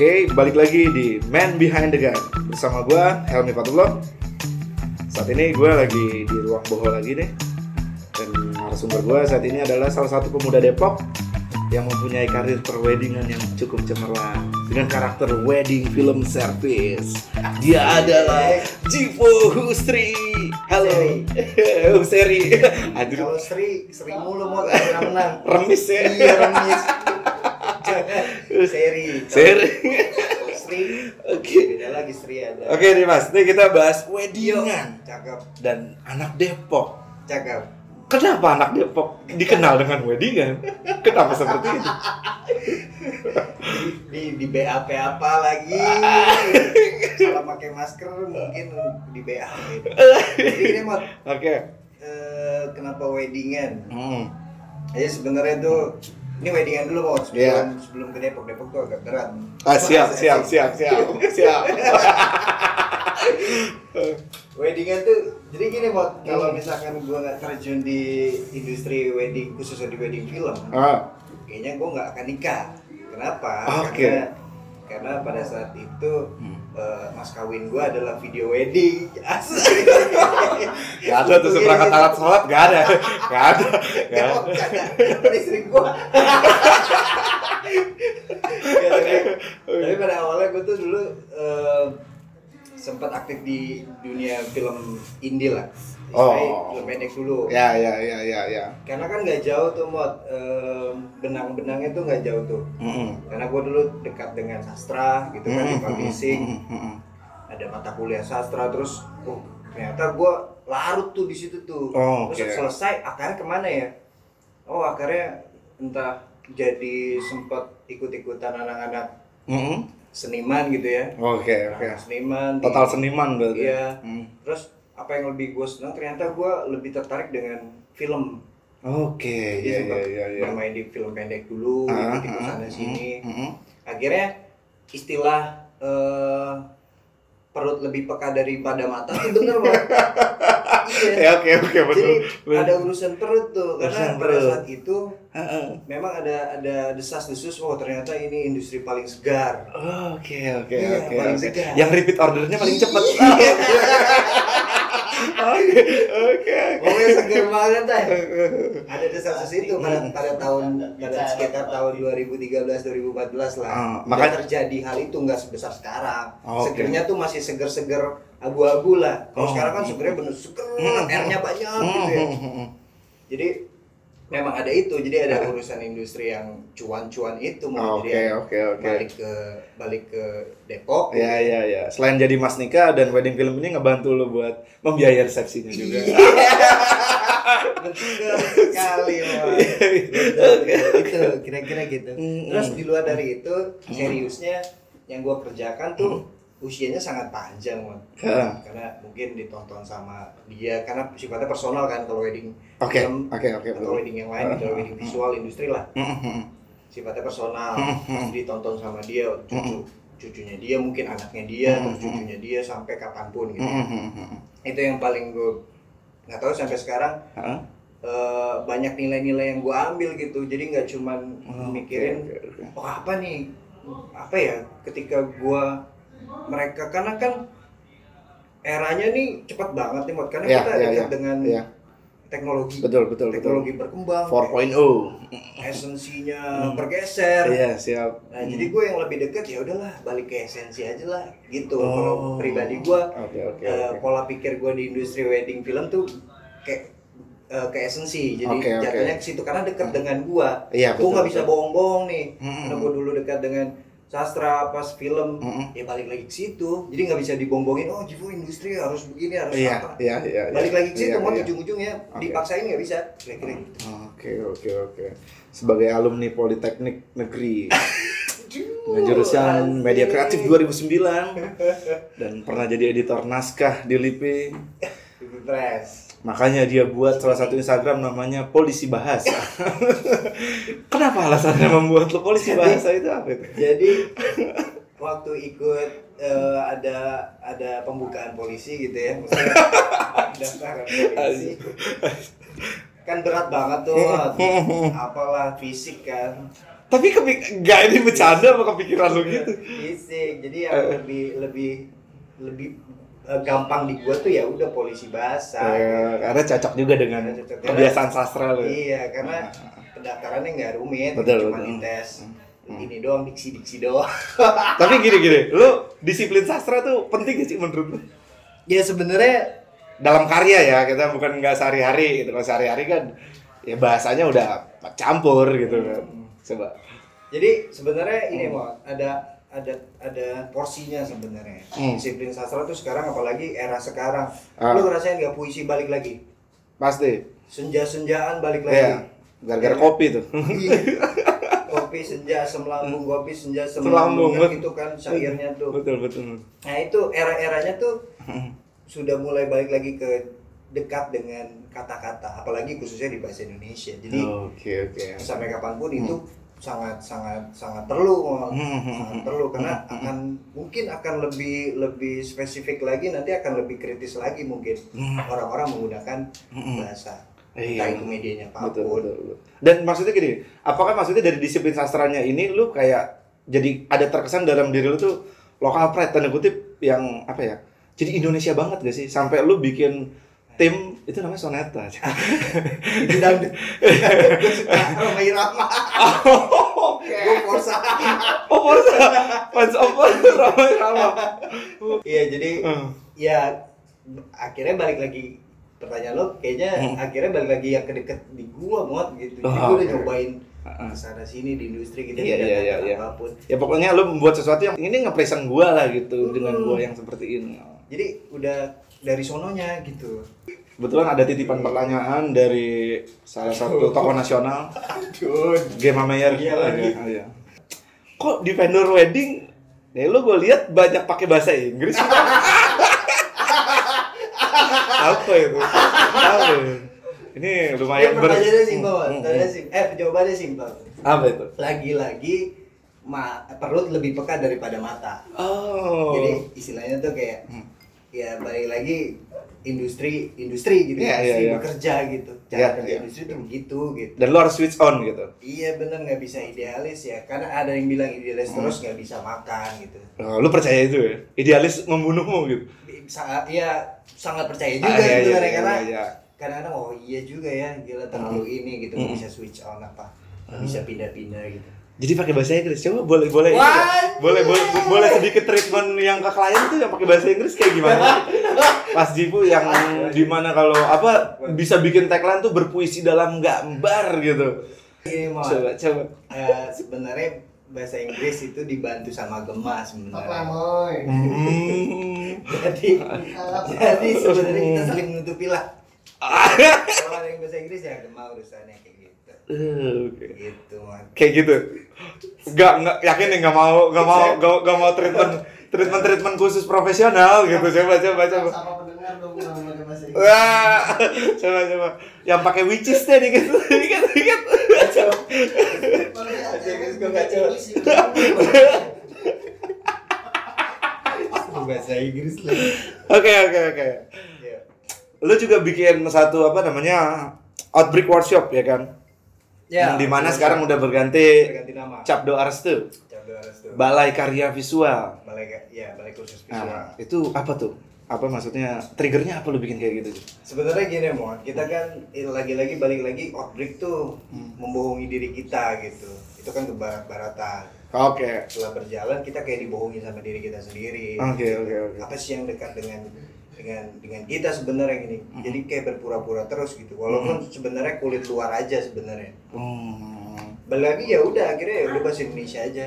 Oke, balik lagi di Man Behind the Gun bersama gue Helmi Fatullah. Saat ini gue lagi di ruang bohol lagi deh. Dan narasumber gue saat ini adalah salah satu pemuda Depok yang mempunyai karir perweddingan yang cukup cemerlang dengan karakter wedding film service. Dia adalah Jivo Husri. Halo, Husri. Aduh, Kalau Sri, Sri mulu mau menang. remis ya. Iya remis. Seri. Seri. Sri. Oke. Beda lagi Sri ada. Oke nih mas, nih kita bahas weddingan Cakep, dan anak Depok. cakep. Kenapa anak Depok dikenal dengan weddingan? Kenapa seperti itu? Di di BAP apa lagi? Salah pakai masker mungkin di BAP. Jadi ini Oke. eh, kenapa weddingan? Hmm. Jadi sebenarnya tuh ini weddingan dulu mau sebelum Iya. sebelum ke Depok. Depok tuh agak berat. Ah, siap, siap, siap, siap, siap. Weddingan tuh jadi gini Hmm. kalau misalkan gua nggak terjun di industri wedding khususnya di wedding film, Ah, kayaknya gua nggak akan nikah. Kenapa? Oke. Karena karena pada saat itu Hmm. eh, mas kawin gua adalah video wedding. Asli. gak ada tuh seperangkat alat sholat, gak ada, gak ada, gak ada. ada. istri. Ya, tapi, pada awalnya gua tuh dulu eh, sempat aktif di dunia film indie lah. Istilahnya Oh. film pendek dulu. Ya, ya, ya, ya, ya. Karena kan nggak jauh tuh mod benang-benangnya tuh nggak jauh tuh. Mm-mm. Karena gua dulu dekat dengan sastra gitu kan di Mm-mm, publishing. mm-mm, Ada mata kuliah sastra terus, oh ternyata gua larut tuh di situ tuh. Oh, terus oke. selesai akarnya ke mana ya? Oh akarnya entah jadi sempat ikut-ikutan anak-anak mm-mm. seniman gitu ya. Oke, oke. Anak Seniman. di- Total seniman berarti. Iya. Hmm. Terus apa yang lebih gue senang ternyata gue lebih tertarik dengan film. Oke, Jadi iya, iya, iya, iya. bermain di film pendek dulu, ikut ikut ah, sana mm, sini. mm-mm. Akhirnya istilah eh, perut lebih peka daripada mata itu bener banget. iya. Ya, oke, oke, betul. Ada urusan perut tuh Urusan karena pada perut. saat itu memang ada ada desas-desus oh ternyata ini industri paling segar. Oke oke Iya, oke. paling oke. segar. Yang repeat ordernya paling cepat. Oke oke oke. Pokoknya segar banget dah. Ada desas-desus itu pada pada tahun pada sekitar tahun 2013 2014 lah. Ah, Udah makanya- terjadi hal itu nggak sebesar sekarang. Oh, oke. Segernya tuh masih seger-seger abu-abu lah. Kalau Oh. sekarang kan segernya bener seger, Hmm. airnya banyak gitu ya. Jadi memang ada itu. Jadi ada urusan industri yang cuan-cuan itu mau Oke jadi oke oke. balik ke balik ke Depok. Ya ya ya. Selain jadi mas nikah dan wedding film ini ngebantu lo buat membiayai resepsinya juga. Betul sekali, itu kira-kira gitu. Terus di luar dari itu seriusnya yang gue kerjakan tuh usianya sangat panjang. Heeh. Karena mungkin ditonton sama dia karena sifatnya personal kan kalau wedding Oke film oke oke. atau wedding yang lain, kalau wedding visual industri lah sifatnya personal. Terus ditonton sama dia cucu cucunya dia mungkin anaknya dia terus cucunya dia sampai kapan pun gitu. Itu yang paling gue nggak tahu sampai sekarang eh, banyak nilai-nilai yang gue ambil gitu jadi nggak cuman Oke, mikirin oke, oke. oh apa nih apa ya ketika gue mereka karena kan eranya nih cepat banget nih Mot. karena Ya, kita dekat ya. dengan Ya. teknologi Betul betul betul. teknologi berkembang 4.0. esensinya bergeser Iya siap. nah jadi gue yang lebih dekat ya udahlah balik ke esensi aja lah gitu Oh. kalau pribadi gue oke eh, oke. pola pikir gue di industri wedding film tuh kayak eh, ke esensi jadi oke. jatuhnya ke situ karena dekat dengan gua Iya, gua betul, nggak bisa betul. bohong-bohong nih Mm-mm. karena gua dulu dekat dengan sastra pas film Mm-mm. ya balik lagi ke situ jadi nggak bisa dibombongin oh jiwa industri harus begini harus Iya apa iya iya. balik iya. lagi ke situ Iya, mau iya. ujung-ujungnya Oke. dipaksain nggak bisa kira-kira gitu Oke oke oke. Sebagai alumni Politeknik Negeri dengan jurusan Media Kreatif 2009 dan pernah jadi editor naskah di LIPI. Press Makanya dia buat salah satu Instagram namanya Polisi Bahasa. Kenapa alasannya membuat lo Polisi Bahasa itu apa itu? jadi waktu ikut eh, ada ada pembukaan polisi gitu ya misalnya daftaran polisi kan berat banget tuh apalah fisik kan Tapi kepik nggak ini bercanda apa kepikiran lu gitu? Fisik. Jadi yang Eh. lebih lebih lebih gampang di gua tuh ya udah polisi bahasa. Eh, karena cocok juga dengan cocok. kebiasaan sastra lu. Iya, karena pendaftarannya nggak rumit, Betul, cuma betul. dites Hmm. ini doang diksi-diksi doang. Tapi gini-gini, lu disiplin sastra tuh penting gak sih menurut lu? ya sebenarnya Dalam karya ya, kita bukan nggak sehari-hari gitu. Kalau sehari-hari kan ya bahasanya udah campur gitu kan. Coba. jadi sebenarnya ini mau ada ada ada porsinya sebenarnya. Hmm. Disiplin sastra tuh sekarang apalagi era sekarang. Ah. Lu ngerasain nggak puisi balik lagi? Pasti. Senja-senjaan balik lagi. Iya. Gara-gara kopi tuh. Iya. kopi senja semelambung kopi senja Semelambung, semelambung kan gitu kan syairnya tuh. betul betul. Nah itu era-eranya tuh sudah mulai balik lagi ke dekat dengan kata-kata, apalagi khususnya di bahasa Indonesia. Jadi Oke oke. sampai kapan pun itu sangat sangat sangat perlu, Hmm. sangat perlu karena akan mungkin akan lebih lebih spesifik lagi nanti akan lebih kritis lagi mungkin Hmm. orang-orang menggunakan bahasa. Iya. Itu medianya Betul, apa pun. betul, betul. Dan maksudnya gini, apakah maksudnya dari disiplin sastranya ini lu kayak jadi ada terkesan dalam diri lu tuh lokal pride tanda kutip yang apa ya? Jadi Indonesia banget gak sih? Sampai lu bikin tim itu namanya soneta. Itu dangdut. Gue suka Roma Irama. Oke. Gue Forza. Oh, Forza. Fans of Ramai Rama. Iya jadi Hmm. ya akhirnya balik lagi pertanyaan lo kayaknya Hmm. akhirnya balik lagi yang kedeket di gua mod gitu. Jadi Oh, gua udah nyobain Ah. sana sini di industri gitu Iya, iya, iya, iya. apa pun. Ya pokoknya lu membuat sesuatu yang ini ngepresent gua lah gitu dengan Hmm. gua yang seperti ini. Jadi udah dari sononya gitu. Kebetulan ada titipan pertanyaan dari salah satu tokoh nasional Aduh. Gemma Meyer. Iya lagi. Ah, iya. Kok di vendor wedding ya lu gue lihat banyak pakai bahasa Inggris. Apa itu? Apa itu? Ini Ya, lumayan ber... pertanyaannya simpel, Mas. Hmm, hmm. Eh jawabannya simpel. Apa itu? Lagi-lagi ma perut lebih peka daripada mata. Oh. Jadi istilahnya tuh kayak Hmm. Ya balik lagi industri industri gitu Iya, industri iya, iya. bekerja gitu cara Iya, kerja iya. industri tuh begitu gitu dan lu harus switch on gitu. iya bener nggak bisa idealis ya karena ada yang bilang idealis Hmm. terus nggak bisa makan gitu Oh, lu percaya itu ya? Idealis membunuhmu gitu. sangat ya sangat percaya juga Ah, iya, iya, sebenarnya iya, karena iya. kadang-kadang oh iya juga ya gila terlalu ini gitu Hmm. bisa switch on apa nggak bisa pindah-pindah gitu Jadi pakai bahasa Inggris. Coba boleh boleh nggak? boleh boleh boleh sedikit treatment yang ke klien tuh yang pakai bahasa Inggris kayak gimana? Pas Jipu yang di mana kalau apa bisa bikin tagline tuh berpuisi dalam gambar gitu. mau Coba coba. eh, sebenarnya bahasa Inggris itu dibantu sama Gemma sebenarnya. Hmm. jadi jadi sebenarnya kita saling menutupi lah kalau ada yang bahasa Inggris ya Gemma urusannya kayak Oke. gitu man Kayak gitu. Enggak enggak yakin nih enggak mau enggak mau enggak, enggak mau treatment treatment treatment khusus profesional gitu. Coba coba coba. Sama pendengar dong nggak. Wah, coba coba. Yang pakai witches deh dikit dikit dikit. Kacau. Sih. bahasa Inggris lagi Oke oke oke. ya Lu juga bikin satu apa namanya outbreak workshop ya kan? Ya Yang di mana sekarang udah berganti berganti nama Capdo Arstu, Cabdo Arestu Balai Karya Visual. balai ya balai khusus visual Nah, itu apa tuh? Apa maksudnya? Triggernya apa lu bikin kayak gitu? sebenarnya gini mon kita kan lagi-lagi balik lagi outbreak tuh membohongi diri kita gitu itu kan ke barat-baratan Oke. setelah berjalan kita kayak dibohongi sama diri kita sendiri Oke oke oke. apa sih yang dekat dengan dengan dengan kita sebenarnya ini. Jadi kayak berpura-pura terus gitu. Walaupun sebenarnya kulit luar aja sebenarnya. Hmm. balik lagi ya udah akhirnya ya udah bahasa Indonesia aja.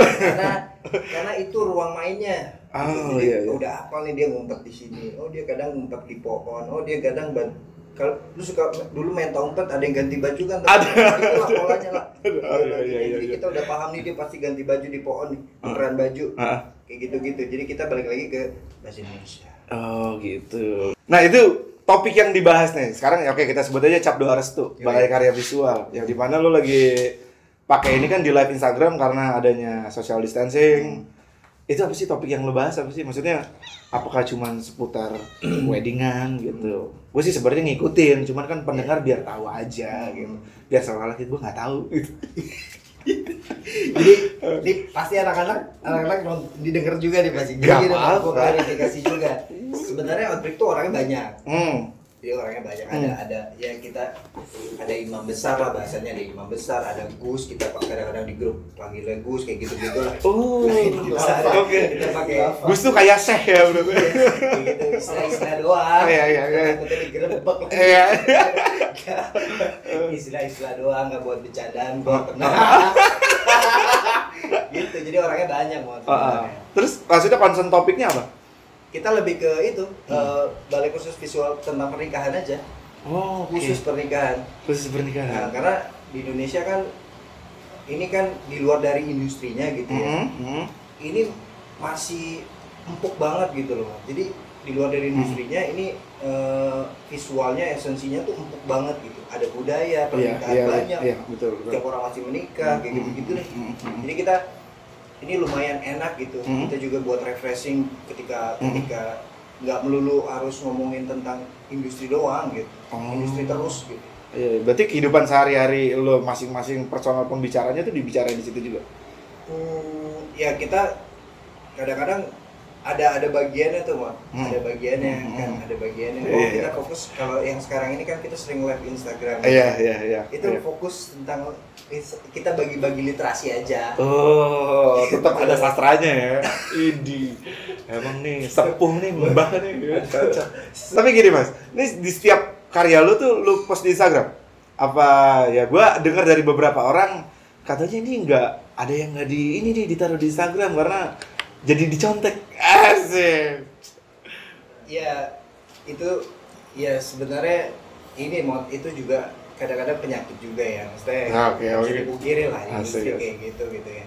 Karena karena itu ruang mainnya. Oh, Jadi, iya, iya. udah apa nih dia ngumpet di sini. Oh dia kadang ngumpet di pohon. Oh dia kadang ban kalau lu suka dulu main tompet ada yang ganti baju kan? Ada. itulah polanya lah. Oh, iya, iya, iya, jadi iya. kita udah paham nih dia pasti ganti baju di pohon nih. Beneran baju. Ah. kayak gitu-gitu. Jadi kita balik lagi ke bahasa Indonesia Oh gitu. Nah itu topik yang dibahas nih. Sekarang ya oke kita sebut aja Capdo Arestu, Yoi. Balai Karya Visual. Yang di mana lu lagi pakai ini kan di live Instagram karena adanya social distancing. Itu apa sih topik yang lu bahas apa sih? Maksudnya apakah cuman seputar weddingan gitu? Gue sih sebenarnya ngikutin, cuman kan pendengar biar tahu aja gitu. Biar seolah-olah gue nggak tahu gitu. Jadi ini pasti anak-anak anak-anak didengar juga nih pasti. Gak Jadi apa-apa. klarifikasi juga. Sebenarnya outbreak tuh orangnya banyak. Hmm. Jadi orangnya banyak ada ada ya kita ada imam besar lah bahasanya ada imam besar ada gus kita kadang-kadang di grup panggilnya gus kayak gitu gitu lah. Oh, Kita- oke. Kita pakai Gus tuh kayak Syekh ya berarti. Iya, gitu istilah-istilah doang. Iya, iya, iya. Digerebek lagi. Iya. Istilah-istilah doang nggak buat bercandaan kok. Nah. gitu jadi orangnya banyak mau. Ah, ah. Terus maksudnya concern topiknya apa? Kita lebih ke itu Hmm. eh, balik khusus visual tentang pernikahan aja. Oh, Khusus pernikahan. khusus Nah, pernikahan. karena di Indonesia kan ini kan di luar dari industrinya gitu ya. Hmm, hmm. Ini masih empuk banget gitu loh. Jadi di luar dari industrinya ini eh, visualnya esensinya tuh empuk banget gitu. Ada budaya, Iya, pernikahan iya, banyak. iya, betul, betul. Tiap orang masih menikah kayak Hmm, gitu-gitu deh. hmm, hmm. Jadi kita ini lumayan enak gitu. Hmm. Kita juga buat refreshing ketika Hmm. ketika nggak melulu harus ngomongin tentang industri doang gitu. Oh. Industri terus gitu. Iya, berarti kehidupan sehari-hari lo masing-masing personal pembicaranya tuh dibicarain di situ juga. Hmm, ya kita kadang-kadang ada ada bagiannya tuh Mak. Hmm. ada bagiannya Hmm. kan ada bagiannya Iya, oh iya. kita fokus kalau yang sekarang ini kan kita sering live Instagram Iya, iya, iya. itu iya. fokus tentang kita bagi-bagi literasi aja Oh, tetap ada sastranya ya. Idi. Emang nih sepuh nih, mbah nih. Tapi gini mas, ini di setiap karya lu tuh lu post di Instagram. Apa ya? Gua dengar dari beberapa orang katanya ini nggak ada yang nggak di ini nih ditaruh di Instagram karena jadi dicontek. Asik. ya itu ya sebenarnya ini mau itu juga kadang-kadang penyakit juga ya maksudnya Ah, nggak bisa oke. dipungkiri lah Asik, industri kayak gitu gitu ya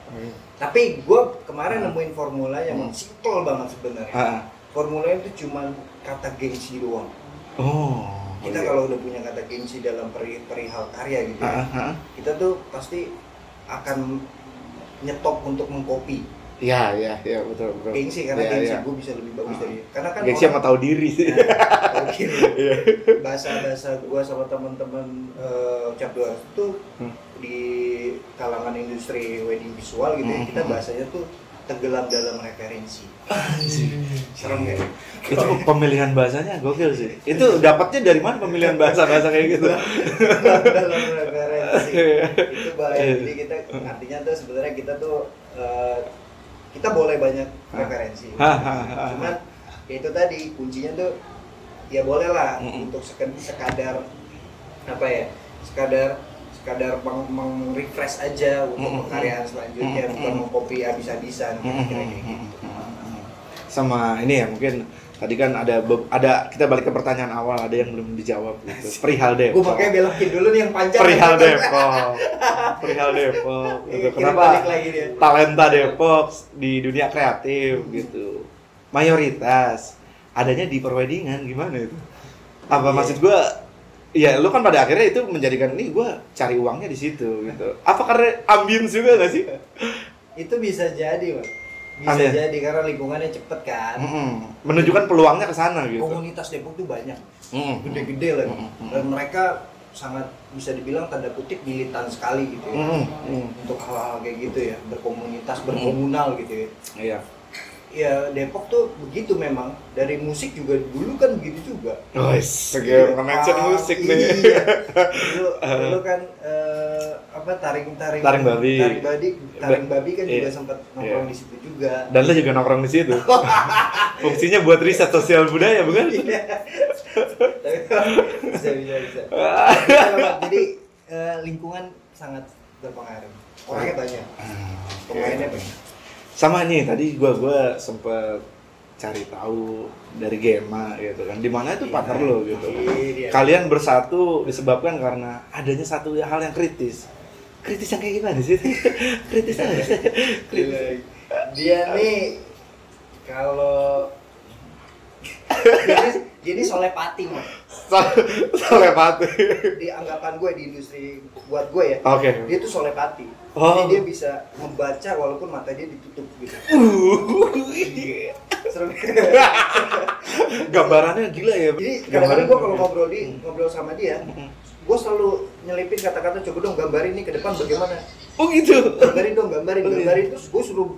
tapi gue kemarin nemuin formula yang Hmm. simple banget sebenarnya Ah. formulanya itu cuma kata gengsi doang Oh. kita oke. kalau udah punya kata gengsi dalam peri- perihal karya gitu ya, ah, ah. kita tuh pasti akan nyetop untuk mengcopy Iya, iya, iya betul, betul. gengsi karena Iya, gengsi iya. gue bisa lebih bagus Ah. dari karena kan Gengsi orang- sama tahu diri sih. Nah, oke. Iya. bahasa-bahasa gua sama teman-teman eh, cap dua itu Hmm. di kalangan industri wedding visual gitu ya Hmm, kita hmm. bahasanya tuh tenggelam dalam referensi serem ya itu pemilihan bahasanya gokil sih itu dapatnya dari mana pemilihan bahasa bahasa kayak gitu dalam referensi Iya. itu bahaya jadi kita artinya tuh sebenarnya kita tuh eh, kita boleh banyak referensi. Cuman ya itu tadi kuncinya tuh ya boleh lah Mm-mm. untuk sek- sekadar apa ya sekadar sekadar meng, meng-refresh aja untuk pengkaryaan selanjutnya bukan mengcopy habis-habisan kira-kira gitu. Sama ini ya mungkin tadi kan ada ada kita balik ke pertanyaan awal ada yang belum dijawab gitu. Perihal gue Depok makanya belokin dulu nih yang panjang. Perihal Depok. Perihal Depok. Gitu. Iya, kirim kenapa talenta Depok di dunia kreatif gitu? Mayoritas. Adanya di perweddingan gimana itu? Apa Iya. maksud gua ya lu kan pada akhirnya itu menjadikan nih gua cari uangnya di situ gitu. Apa karena ambience juga gak sih? Itu bisa jadi Pak. Bisa ya? jadi karena lingkungannya cepet kan. Mm-mm. menunjukkan peluangnya ke sana gitu. Komunitas Depok tuh banyak. Gede-gede lagi Mm-mm. dan mereka sangat bisa dibilang tanda kutip militan sekali gitu ya. Mm. untuk hal-hal kayak gitu ya. Berkomunitas berkomunal gitu ya. Iya ya Depok tuh begitu memang dari musik juga dulu kan begitu juga Guys, segala mention Ah, musik nih. iya. dulu, dulu kan eh, apa taring taring Taring babi. taring babi taring babi kan juga Iya. sempat nongkrong Iya. di situ juga Dan lo juga nongkrong di situ. Fungsinya buat riset sosial budaya, bukan? Iya. Bisa bisa bisa jadi eh, lingkungan sangat berpengaruh orangnya banyak pemainnya banyak Sama nih, tadi gua gua sempet cari tahu dari Gema gitu kan. Di mana itu partner lo gitu. Iya. Kalian bersatu disebabkan karena adanya satu hal yang kritis. Kritis yang kayak gimana sih? kritis apa sih? Gila. dia nih kalau dia ini solepati mah Telepati. di anggapan gue di industri buat gue ya Oke. dia tuh solepati Oh. jadi dia bisa membaca walaupun mata dia ditutup gitu Serem. Gambarannya gila ya. jadi kadang-kadang gue kalau ngobrol di ngobrol sama dia gue selalu nyelipin kata-kata coba dong gambar ini ke depan bagaimana Oh gitu. gambarin dong gambarin Oh, iya. gambarin terus gue suruh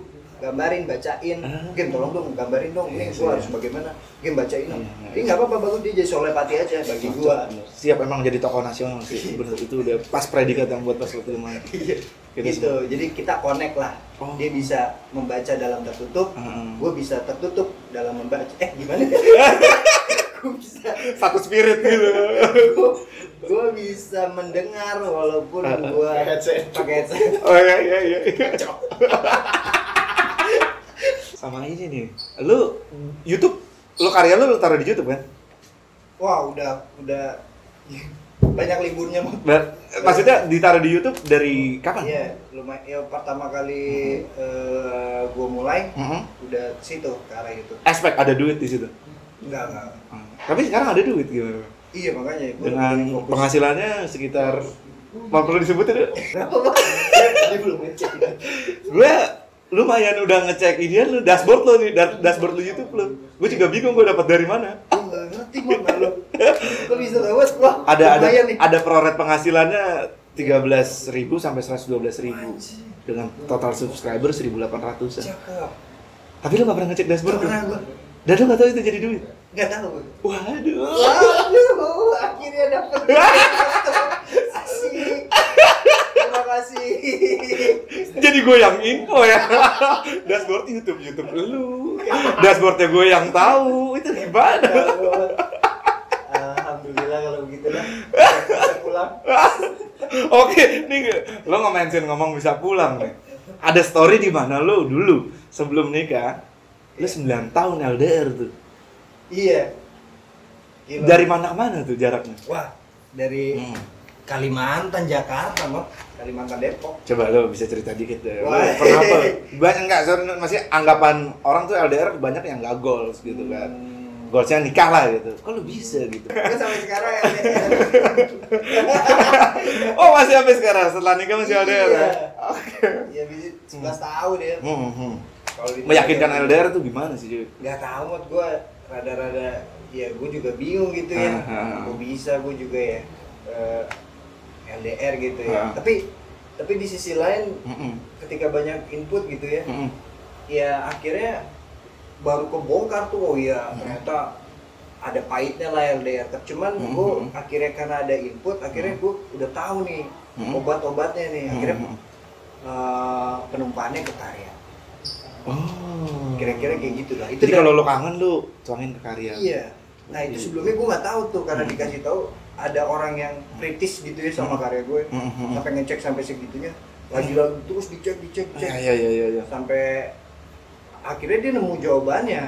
gambarin bacain Ah. game tolong dong gambarin dong Iya, ini iya. gue harus bagaimana game bacain dong Iya, iya. ini nggak apa-apa bagus dia jadi solepati aja bagi gue Siap emang jadi tokoh nasional sih. Bener itu udah pas predikat yang buat pas waktu itu main. Iya. Kita gitu jadi kita connect lah Oh. dia bisa membaca dalam tertutup Heeh. gue bisa tertutup dalam membaca eh gimana ya gue bisa Satu spirit gitu. gue bisa mendengar walaupun Ah, gue Pakai headset. pakai headset Oh iya iya iya. Sama ini nih. Lu YouTube lu karya lu lu taruh di YouTube kan? wah udah udah banyak liburnya Ber- maksudnya ditaruh di YouTube dari kapan? Iya, lumayan. Ya pertama kali eh, gua mulai Heeh. udah situ ke arah itu. Expect ada duit di situ. Enggak, enggak. Hmm. Tapi sekarang ada duit gimana? Iya makanya gua Dengan fokus. penghasilannya sekitar mau perlu disebutin? Berapa, Pak? Dia belum ngecek. gue lumayan udah ngecek ini lu dashboard lo nih da- dashboard lu YouTube lu gue juga bingung gue dapat dari mana ngerti mau malu. Kok bisa lewat, Wah, ada ada nih. ada proret penghasilannya 13.000 sampai 112.000 dengan total subscriber 1.800 Cakep. tapi lu gak pernah ngecek dashboard pernah gua. dan lu gak tahu itu jadi duit tahu. gua. waduh Waduh, akhirnya dapet. Asik. Terima kasih. jadi gue yang info ya dashboard YouTube YouTube lu dashboardnya gue yang tahu itu gimana Alhamdulillah kalau begitu lah. Bisa pulang. Oke, nih lo nge-mention ngomong bisa pulang nih. Ada story di mana lo dulu sebelum nikah, lo 9 tahun LDR tuh. Iya. Gila. Dari mana ke mana tuh jaraknya? Wah, dari Hmm. Kalimantan, Jakarta, mah. Kalimantan Depok. Coba lo bisa cerita dikit deh. Lo Wah. pernah apa? Banyak enggak, sorry, masih anggapan orang tuh LDR banyak yang nggak goals gitu kan. Hmm. Goalsnya nikah lah gitu. Kok lo bisa gitu? Gue sampai sekarang ya. Oh masih sampai sekarang setelah nikah masih LDR ya? Iya. Iya, bisa 11 tahun ya. Hmm, hmm. Kalau di- Meyakinkan LDR tuh gimana sih cuy? Gak tahu mod gue rada-rada ya gue juga bingung gitu ya. Ah, ah, ah. Gue bisa gue juga ya eh, LDR gitu ya. Ah. Tapi tapi di sisi lain Hmm, ketika banyak input gitu ya, hmm, hmm. ya akhirnya baru kebongkar tuh oh ya Hmm. ternyata ada pahitnya lah LDR cuman Hmm, gue akhirnya karena ada input akhirnya gue udah tahu nih Hmm. obat-obatnya nih akhirnya Hmm, hmm. eh, penumpahannya ke karya Oh. kira-kira kayak gitu lah itu Jadi kalau lo kangen lo tuangin ke karya. iya nah itu Iya. sebelumnya gue nggak tahu tuh karena Hmm. dikasih tahu ada orang yang kritis gitu ya sama Hmm. karya gue. Hmm, hmm. sampai ngecek sampai segitunya. Lagi-lagi terus dicek dicek dicek. Iya iya iya iya. sampai akhirnya dia nemu jawabannya.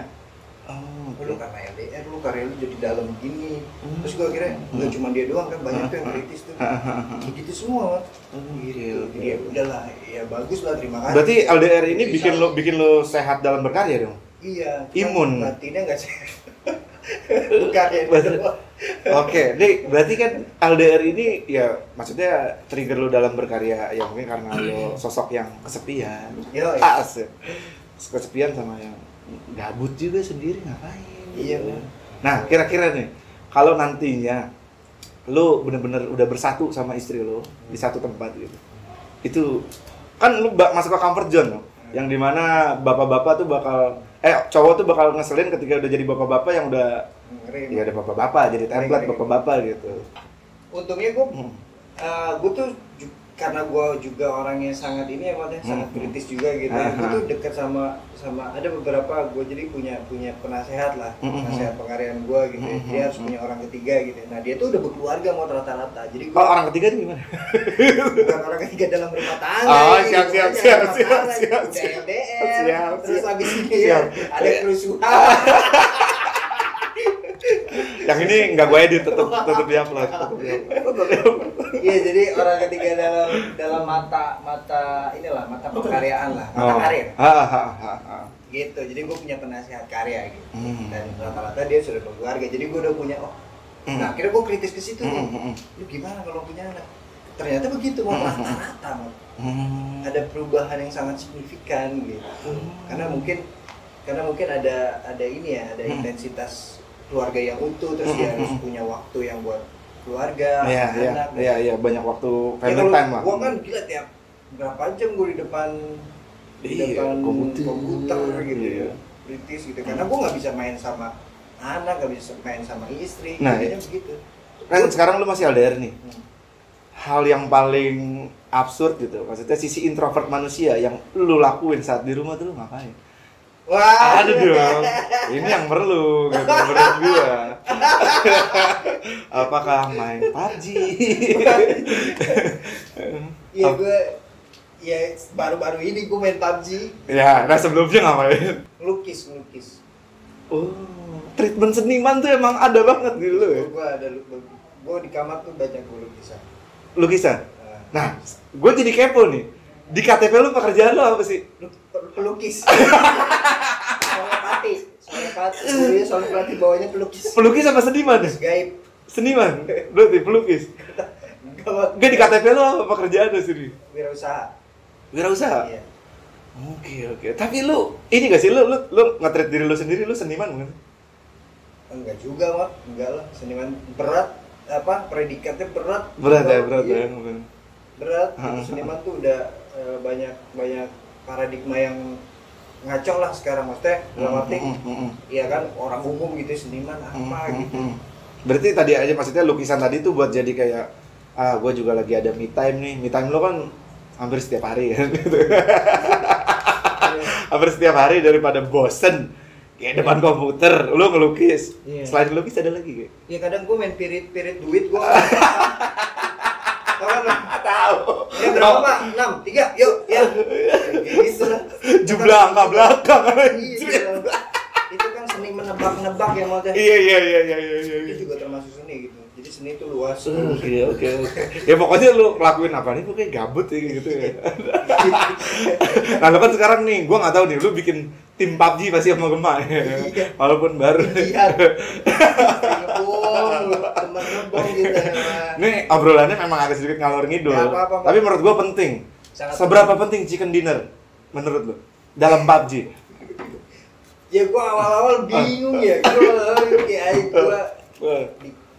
Oh, lu karena LDR lu karya lu jadi dalam gini. Hmm. terus gue kira nggak cuma dia doang kan banyak tuh yang kritis tuh. Kayak gitu semua. Gitu. jadi ya udahlah ya bagus lah terima kasih. Berarti LDR ini Bisa. bikin lo bikin lo sehat dalam berkarya dong. iya. Imun. batinnya nggak sih Betul. doang. Oke, nih berarti kan LDR ini ya maksudnya trigger lo dalam berkarya ya mungkin karena lo sosok yang kesepian. Iya. Asik. Kesepian sama yang gabut juga sendiri ngapain? Iya, gitu. Nah, kira-kira nih kalau nantinya lo bener-bener udah bersatu sama istri lo di satu tempat gitu. Itu kan lu masuk ke comfort zone. Yang di mana bapak-bapak tuh bakal eh cowok tuh bakal ngeselin ketika udah jadi bapak-bapak yang udah Ngeri, ya ada bapak-bapak jadi template ngeri. bapak-bapak gitu. untungnya gue Hmm. gue tuh karena gue juga orangnya sangat ini ya sangat Hmm. kritis juga gitu ya. Ah, gue ah. tuh dekat sama sama ada beberapa gue jadi punya punya penasehat lah Hmm, hmm, penasehat pengkaryaan gue gitu ya. Hmm, dia harus hmm. punya orang ketiga gitu ya. nah dia tuh udah berkeluarga mau rata-rata jadi gue Oh, orang ketiga itu gimana? bukan orang ketiga dalam rumah tangga Oh, ini, siap, siap, pokoknya siap, rumah siap, tangga, siap, udah siap. LDR, Siap, terus siap. habis ini Siap. ya, ada kerusuhan Yang ini nggak gue edit, tetep tetep di upload. tetep di upload. Iya jadi orang ketiga dalam dalam mata mata inilah mata pekaryaan lah mata Oh. karir gitu jadi gue punya penasehat karya gitu Hmm. dan rata-rata dia sudah berkeluarga jadi gue udah punya oh Hmm. nah akhirnya gue kritis ke situ Hmm, nih hmm, hmm. lu gimana kalau punya anak ternyata begitu mau Hmm, rata-rata. Hmm. ada perubahan yang sangat signifikan gitu Hmm. karena mungkin karena mungkin ada ada ini ya ada Hmm. intensitas keluarga yang utuh terus Hmm, dia harus punya waktu yang buat keluarga Iya, iya, anak iya, iya, banyak waktu Ya, family kalau time lah. gua kan gila tiap berapa jam gue di depan di Iya, depan komputer. komputer, gitu Iya. kritis gitu karena gue nggak bisa main sama anak nggak bisa main sama istri Nah, iya. begitu Kan sekarang lu masih LDR nih. Hmm. Hal yang paling absurd gitu. Maksudnya sisi introvert manusia yang lu lakuin saat di rumah tuh lu ngapain? Wah Ada dong. Ini yang perlu gitu menurut gua. Apakah main PUBG? Iya gue ya baru-baru ini gue main PUBG ya, nah sebelumnya ngapain? ngelukis ngelukis Oh, treatment seniman tuh emang ada banget gitu loh ya. gue ada gue di kamar tuh banyak gue lukisan Lukisan. Nah, Nah, gue jadi kepo nih. Di KTP lu pekerjaan lu apa sih? lu- pelukis soalnya pati soalnya pati soalnya pati bawahnya pelukis Pelukis apa seniman? pelukis gaib Seniman. Berarti pelukis. Gak di KTP lu apa pekerjaan lu sini? wirausaha Wirausaha. iya Oke oke. Tapi lu ini gak sih lu lu lu nge diri lu sendiri lu seniman bukan? enggak juga mak enggak lah seniman berat apa predikatnya berat Berat ya Kalau- berat iya, ya. berat seniman tuh udah eh, banyak banyak paradigma yang ngaco lah sekarang maksudnya dalam arti Mm, mm, mm, ya kan orang umum gitu seniman mm, apa mm, gitu. Berarti tadi aja maksudnya lukisan tadi tuh buat jadi kayak ah gue juga lagi ada me time nih. Me time lo kan hampir setiap hari kan. hampir setiap hari daripada bosen kayak depan komputer lu ngelukis. Iya. Selain ngelukis ada lagi kayak. ya kadang gue main pirit pirit duit gue Tahu. Ya berapa pak? 6, 3, yuk, ya gitu lah Jumlah angka belakang. Iya, itu kan seni menebak-nebak ya maksudnya Iya iya iya iya iya iya. Itu juga termasuk seni gitu Jadi seni itu luas Oke oke oke. Ya pokoknya lu lakuin apa nih? Kayak gabut ya gitu ya. nah lu kan sekarang nih, gua nggak tahu nih, lu bikin tim PUBG pasti sama ya. Iya. Walaupun baru. Teman ngebom gitu Nih obrolannya memang agak sedikit ngalor ngidul. Nggak apa-apa, Pak. Tapi menurut gua penting. Sangat Seberapa penting chicken dinner menurut lu dalam PUBG? Ya gua awal-awal bingung ya Gua kayak gua Wah.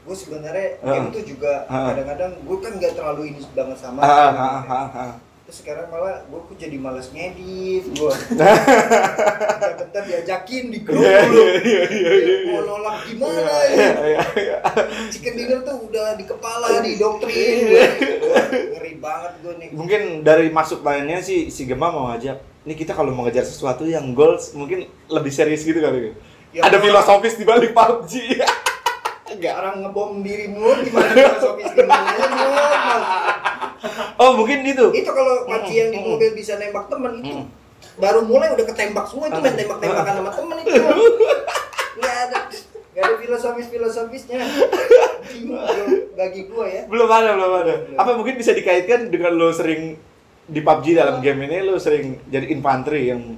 gue sebenarnya game tuh juga kadang-kadang gue kan nggak terlalu ini banget sama Ah, ah, ah, ah. Terus sekarang malah gue kok jadi males ngedit gue bentar diajakin di grup Iya dulu iya iya iya. mau nolak gimana Iya ya iya iya. chicken dinner tuh udah di kepala di doktrin. Gua ngeri banget gue nih Mungkin dari masuk lainnya sih si Gema mau ngajak. Nih kita kalau mau ngejar sesuatu yang goals mungkin lebih serius gitu kali. Ya, Ada Bang. filosofis di balik PUBG. Enggak. orang ngebom diri mulu gimana filosofis gimana normal Oh, mungkin itu. itu kalau panci yang di mobil bisa nembak temen. Itu baru mulai udah ketembak semua itu main tembak-tembakan sama temen itu. Nggak ada nggak ada filosofis filosofisnya bagi gua ya. Belum ada, belum ada. Belum. Apa mungkin bisa dikaitkan dengan lo sering di PUBG dalam game ini lo sering jadi infanteri yang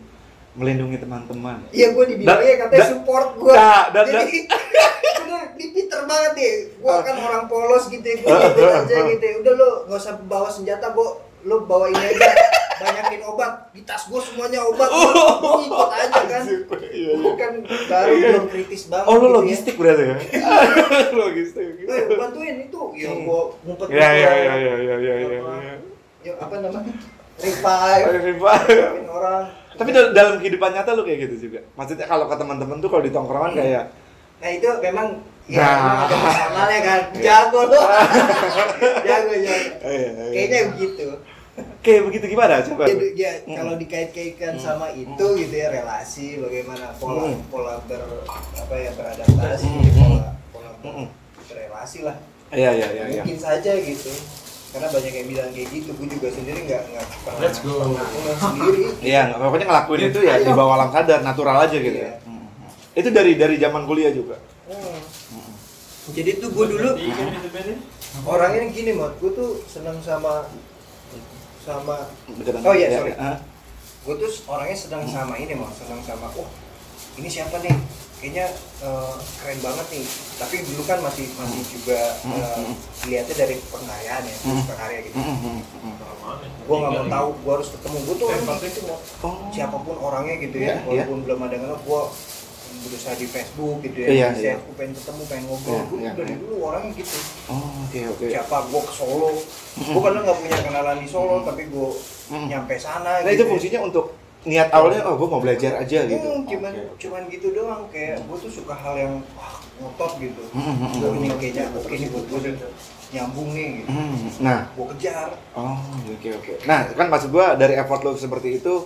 melindungi teman-teman. iya gua dibilangnya katanya da- support gua da- da- jadi bener di Peter banget deh gua kan orang polos gitu ya gua gitu aja gitu ya. udah lo nggak usah bawa senjata gua lo bawa ini aja banyakin obat di tas gua semuanya obat gua ikut aja kan Iya, iya. kan baru belum kritis banget Oh, lo gitu ya. logistik berarti ya? logistik. Eh, bantuin itu ya gua ngumpet Ya, ya, ya, ya, ya, ya, ya. Apa? ya. ya namanya Pak. bantuin orang Tapi dal- dalam kehidupan nyata lo kayak gitu juga. Maksudnya kalau ke teman-teman tuh kalau di tongkrongan kayak nah itu memang ya Nah. memang ada personalnya kan jago lo jago jago eh, kayaknya begitu kayak begitu gimana coba? ya, ya Mm. kalau dikait-kaitkan sama itu gitu ya relasi bagaimana pola Mm. pola ber apa ya beradaptasi Mm. pola pola Mm. berrelasi lah Iya, iya, iya, iya. mungkin saja gitu karena banyak yang bilang kayak gitu gue juga sendiri nggak nggak pernah Let's go. pernah sendiri Iya, nggak- pokoknya ngelakuin itu ya di bawah alam sadar, natural aja gitu Iya. ya. Mm. Itu dari dari zaman kuliah juga. Hmm. Jadi tuh gue dulu orangnya gini mot, gue tuh seneng sama sama Oh iya, ya, sorry. gue tuh orangnya seneng sama ini mot, seneng sama oh ini siapa nih? Kayaknya eh, keren banget nih. Tapi dulu kan masih masih juga Hmm, eh, hmm. lihatnya dari pengkaryaan ya, Hmm. pengkarya gitu. Mm, mm, mm. Gue nggak mau tahu, gue harus ketemu. Gue tuh orang gitu Mot. Oh. siapa pun orangnya gitu Iya, ya, walaupun belum ada kenal, gue berusaha di Facebook gitu ya Iya, Di iya. gue pengen ketemu pengen ngobrol Iya, gue iya, dari iya. dulu orangnya gitu Oh, oke oke. siapa gue ke Solo gue kadang nggak punya kenalan di Solo tapi gue Mm. nyampe Nah, sana itu gitu ya. fungsinya untuk niat awalnya oh gue mau belajar aja gitu. Hmm, cuman oke. cuman gitu doang kayak gue tuh suka hal yang wah ngotot gitu gue ini kayaknya oke ini buat gue nyambung nih gitu Hmm, Nah, gue kejar Oh, oke oke. Nah, kan maksud gua dari effort lo seperti itu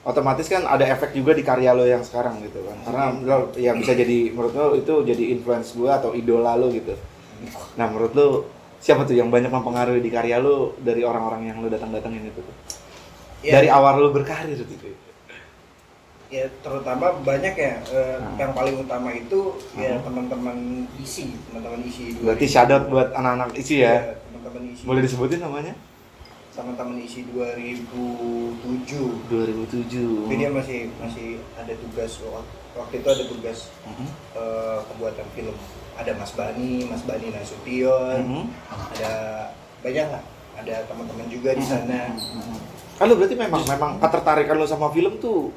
otomatis kan ada efek juga di karya lo yang sekarang gitu kan. Karena lo ya bisa jadi menurut lo itu jadi influence gua atau idola lo gitu. Nah, menurut lo siapa tuh yang banyak mempengaruhi di karya lo dari orang-orang yang lo datang-datangin itu tuh? Ya, Dari awal lo berkarir gitu. ya terutama banyak ya eh, Hmm. yang paling utama itu ya Hmm. teman-teman isi teman-teman isi Berarti out buat anak-anak isi ya. Iya, teman-teman isi Boleh disebutin namanya? teman-teman isi 2007 2007. tapi dia masih masih ada tugas wak- waktu itu ada tugas Mhm. eh, pembuatan film ada Mas Bani Mas Bani Nasution Mhm. ada banyak lah ada teman-teman juga di sana Kan berarti memang memang ketertarikan lo sama film tuh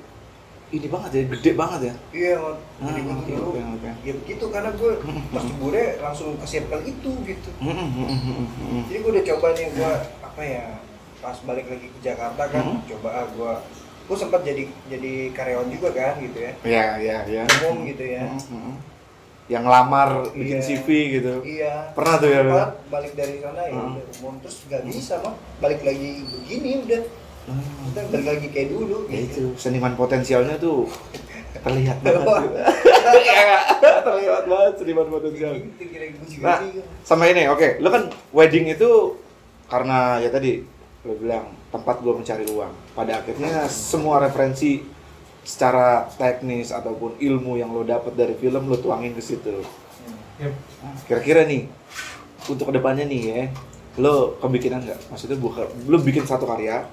ini banget ya, gede banget ya. iya. Ah, gue oke, dulu oke, oke. ya begitu karena gue pas bure langsung ke circle itu gitu Hmm, jadi gue udah coba nih gue apa ya pas balik lagi ke Jakarta kan Hmm. coba ah gue gue sempat jadi jadi karyawan juga kan gitu ya Ya, ya, ya. umum gitu ya Yang lamar bikin Iya. CV gitu. iya Pernah tuh ya, lu? Balik dari sana ya Hmm. umum terus gak bisa mah balik lagi begini udah kita balik lagi kayak dulu Ya gitu itu seniman potensialnya tuh terlihat banget. Terlihat banget seniman potensial. gue Nah, sama ini, oke, lo kan wedding itu karena ya tadi lo bilang tempat gua mencari uang. Pada akhirnya semua referensi secara teknis ataupun ilmu yang lo dapet dari film lo tuangin ke situ. Hmm. Kira-kira nih untuk ke depannya nih ya, lo kebikinan nggak? Maksudnya bukan lo bikin satu karya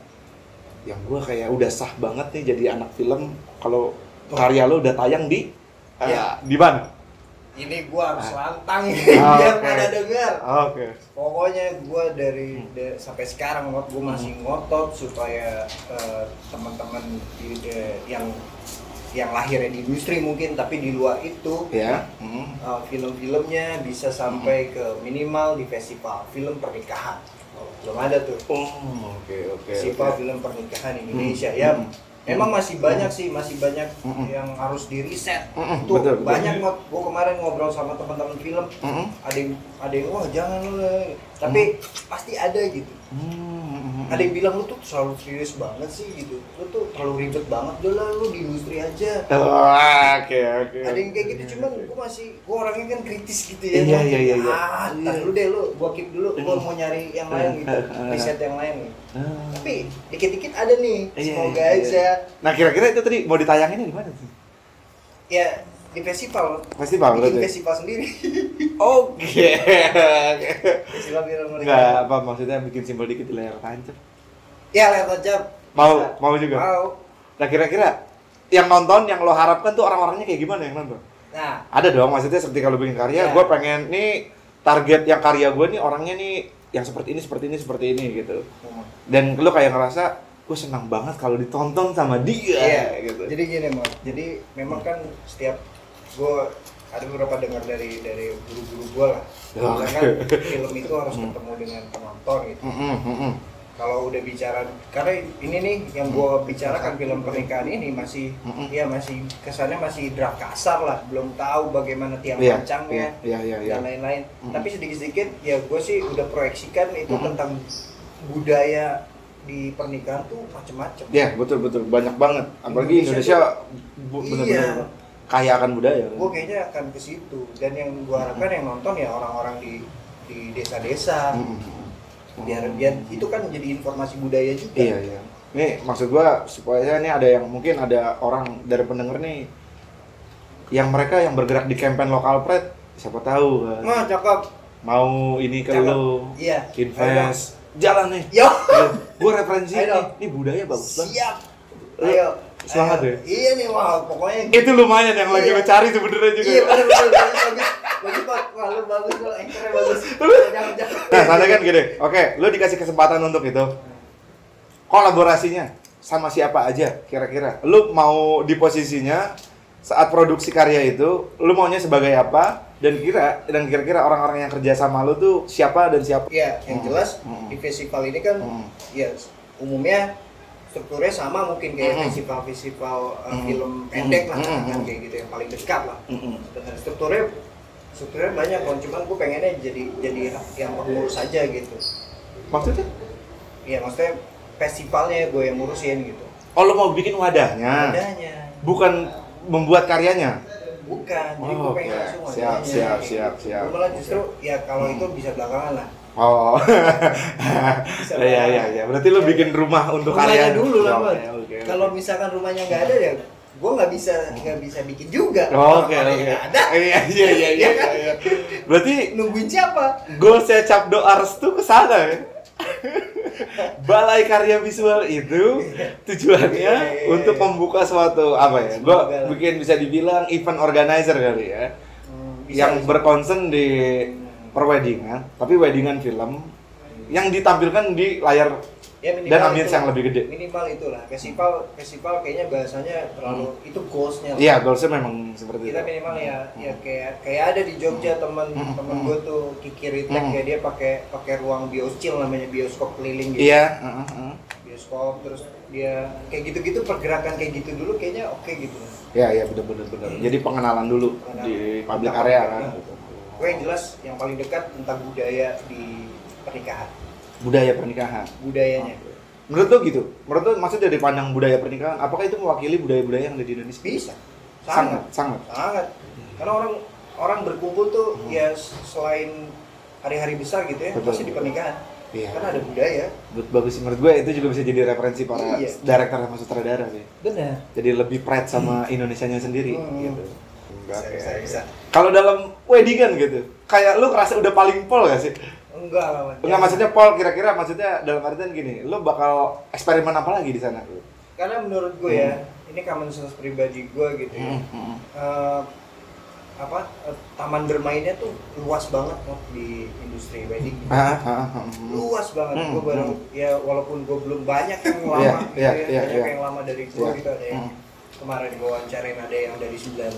yang gua kayak udah sah banget nih jadi anak film kalau karya lo udah tayang di Iya. di mana? ini gue harus lantang Ah, biar oke. pada dengar Oke. pokoknya gue dari Hmm. da- sampai sekarang gue masih ngotot supaya eh, teman-teman di, de- yang yang lahirnya di industri mungkin tapi di luar itu Ya. Hmm. eh, film-filmnya bisa sampai ke minimal di festival film pernikahan Oh, belum ada tuh Oh, oke oke. festival oke. film pernikahan Indonesia Hmm. ya Hmm. Emang masih banyak sih, masih banyak Mm-mm. yang harus di riset. Tuh betul, betul. banyak kok. Gue kemarin ngobrol sama teman-teman film, Mm-mm. ada yang ada yang wah jangan lah." tapi pasti ada gitu. Hmm. Ada yang bilang lu tuh selalu serius banget sih gitu. Lu tuh terlalu ribet banget, udah lah lu di industri aja. Oh, Oke oke. Ada yang kayak gitu, cuman gue masih, gue orangnya kan kritis gitu ya. Iya, iya, iya, iya. Ah, tar dulu deh lu, gue keep dulu, gue mau nyari yang lain gitu, riset yang lain gitu. Ah. Tapi dikit-dikit ada nih, Iya, semoga iya, iya. aja. Nah kira-kira itu tadi mau ditayanginnya di mana sih? Ya di festival. Festival Bikin berarti. festival sendiri. Oke. festival film mereka. Enggak apa maksudnya bikin simpel dikit di layar tancap. Ya lihat aja. Mau Bisa. mau juga. Mau. Nah kira-kira yang nonton yang lo harapkan tuh orang-orangnya kayak gimana yang nonton? Nah, Ada dong maksudnya seperti kalau bikin karya, Iya. gue pengen nih target yang karya gue nih orangnya nih yang seperti ini seperti ini seperti ini gitu. Dan lo kayak ngerasa gue senang banget kalau ditonton sama dia Iya, gitu. Jadi gini, Mo. Jadi memang kan setiap gue ada beberapa dengar dari dari guru-guru gue lah. Ya, Bilang kan film itu harus Hmm. ketemu dengan penonton gitu. Mm-mm, mm-mm. Kalau udah bicara karena ini nih yang gue bicarakan film pernikahan ini masih Mm-mm. ya masih kesannya masih draft kasar lah, belum tahu bagaimana tiang Iya, pancangnya. iya, iya, iya. dan lain-lain. Mm. Tapi sedikit-sedikit ya gue sih udah proyeksikan itu Mm. tentang budaya di pernikahan tuh macem-macem. Ya betul betul banyak banget. Apalagi Indonesia Indonesia, bu- benar-benar Iya. Kaya akan budaya. Gue kayaknya akan ke situ. Dan yang gue harapkan yang nonton ya orang-orang di di desa-desa. Mm-mm. Biar biar itu kan jadi informasi budaya juga. Iya iya. Nih maksud gua supaya nih ada yang mungkin ada orang dari pendengar nih yang mereka yang bergerak di campaign lokal pred siapa tahu kan Nah, cakep. mau ini ke lu Iya. invest jalan nih Yo. gue referensi nih ini budaya bagus banget Siap. Ayo. semangat Ayo. ya? Iya nih, wah pokoknya itu lumayan yang lagi Iya. lo cari sebenarnya juga Iya benar benar bagus bagus. Pak. Wah, lu bagus lu anchornya bagus. Nah soalnya kan gini oke lu dikasih kesempatan untuk itu kolaborasinya sama siapa aja kira-kira lu mau di posisinya saat produksi karya itu lu maunya sebagai apa dan kira dan kira-kira orang-orang yang kerja sama lu tuh siapa dan siapa Ya, yang Hmm. jelas Hmm. di festival ini kan Hmm. ya umumnya strukturnya sama mungkin kayak Hmm. festival-festival uh, Hmm. film pendek lah Hmm. katakan Hmm. kayak gitu yang paling dekat lah. Mm-mm. Sebenarnya strukturnya strukturnya banyak kan, cuman gue pengennya jadi jadi yang pengurus aja gitu. maksudnya Iya maksudnya festivalnya gue yang ngurusin gitu. oh lu mau bikin wadahnya Adanya. bukan membuat karyanya Bukan, jadi Oh, gue pengen oke. langsung Siap, wadahnya, siap, siap, siap. Gue malah justru ya kalau Hmm. itu bisa belakangan lah. Oh Bisa iya iya iya berarti lu bikin rumah untuk Rumahnya karya dulu lah. Kalau misalkan rumahnya nggak ada ya, gue nggak bisa nggak bisa bikin juga. Oke oke. ada, Iya iya iya iya. iya. Berarti nungguin siapa? goalsnya Cap doa restu ke sana ya. Balai Karya Visual itu tujuannya Iya. untuk membuka suatu apa ya? Lah. bikin bisa dibilang event organizer kali ya. yang berkonsen di perweddingan, tapi weddingan film yang ditampilkan di layar ya, dan ambience yang lebih gede. Minimal itulah festival festival kayaknya bahasanya terlalu itu goalsnya. Iya, goalsnya memang seperti Kita itu. minimal ya ya kayak kayak ada di Jogja teman Hmm, teman hmm. gue tuh Kiki Ritek Hmm. kayak dia pakai pakai ruang bioscil namanya bioskop keliling gitu. Iya, heeh. Bioskop terus dia kayak gitu-gitu pergerakan kayak gitu dulu kayaknya oke gitu. Iya, iya benar benar benar. Jadi pengenalan dulu Pengenalan. di public area kan. ya. Gue yang jelas yang paling dekat tentang budaya di pernikahan. Budaya pernikahan. Budayanya. Menurut lo gitu? Menurut lo maksud dari pandang budaya pernikahan, apakah itu mewakili budaya-budaya yang ada di Indonesia? Bisa. Sangat, Sangat. sangat. Sangat. Karena orang orang berkumpul tuh Hmm. ya selain hari-hari besar gitu ya, Betul. pasti di pernikahan. Iya. Karena ada budaya. Bagus menurut gue itu juga bisa jadi referensi para Iya. director sama sutradara sih. Benar. Jadi lebih pride sama Indonesianya sendiri Hmm. gitu. Bisa, Oke. bisa, bisa. Kalau dalam weddingan gitu, kayak lu kerasa udah paling pol gak sih? Enggak lah. Enggak maksudnya pol kira-kira maksudnya dalam artian gini, lu bakal eksperimen apa lagi di sana? Karena menurut gue ya, ini common sense pribadi gue gitu ya. Hmm, Eh, apa eh, taman bermainnya tuh luas banget loh di industri wedding. Ah, ah, ah, ah. luas banget Hmm, gue baru hmm. ya walaupun gue belum banyak yang lama Iya, gitu iya, ya, iya, banyak iya. yang lama dari gue Iya. gitu ada yang Hmm. Kemarin gue wawancarain ada yang dari 98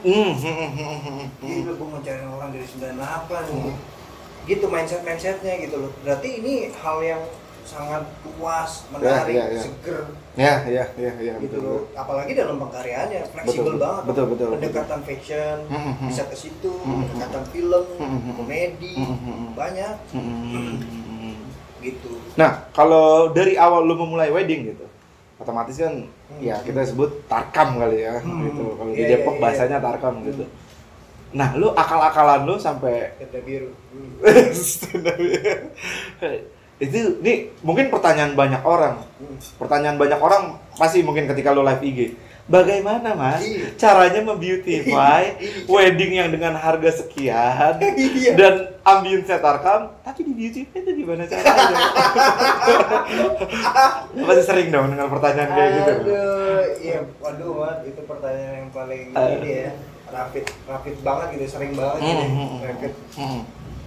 Hmm, hmm, hmm, hmm, hmm, hmm. gila gue wawancarain orang dari 98 Hmm. gitu mindset mindsetnya gitu loh berarti ini hal yang sangat luas menarik iya, iya. seger Ya, ya, ya, ya, gitu betul. loh apalagi dalam pengkaryaannya fleksibel Betul, banget betul, betul, betul. pendekatan fashion Hmm, hmm. bisa ke situ Hmm, pendekatan film Hmm, hmm. komedi Hmm, hmm, hmm. banyak Hmm, hmm, hmm. gitu Nah, kalau dari awal lu memulai wedding gitu, otomatis kan Hmm. ya kita sebut tarkam kali ya, Hmm. gitu. Kalau di Iya, Depok iya, iya. bahasanya tarkam gitu. Nah, lu akal-akalan lu sampai tenda biru itu ini mungkin pertanyaan banyak orang. Hmm. Pertanyaan banyak orang pasti mungkin ketika lu live IG. Bagaimana mas Iya. caranya membeautify wedding yang dengan harga sekian Iya. dan ambience tarkam tapi di beautify itu gimana caranya? Pasti sering dong dengan pertanyaan kayak gitu. Aduh, iya, waduh, Mat, itu pertanyaan yang paling Eh. ini ya, rapid, rapid banget gitu, sering banget gitu, hmm, hmm. rapid. Hmm.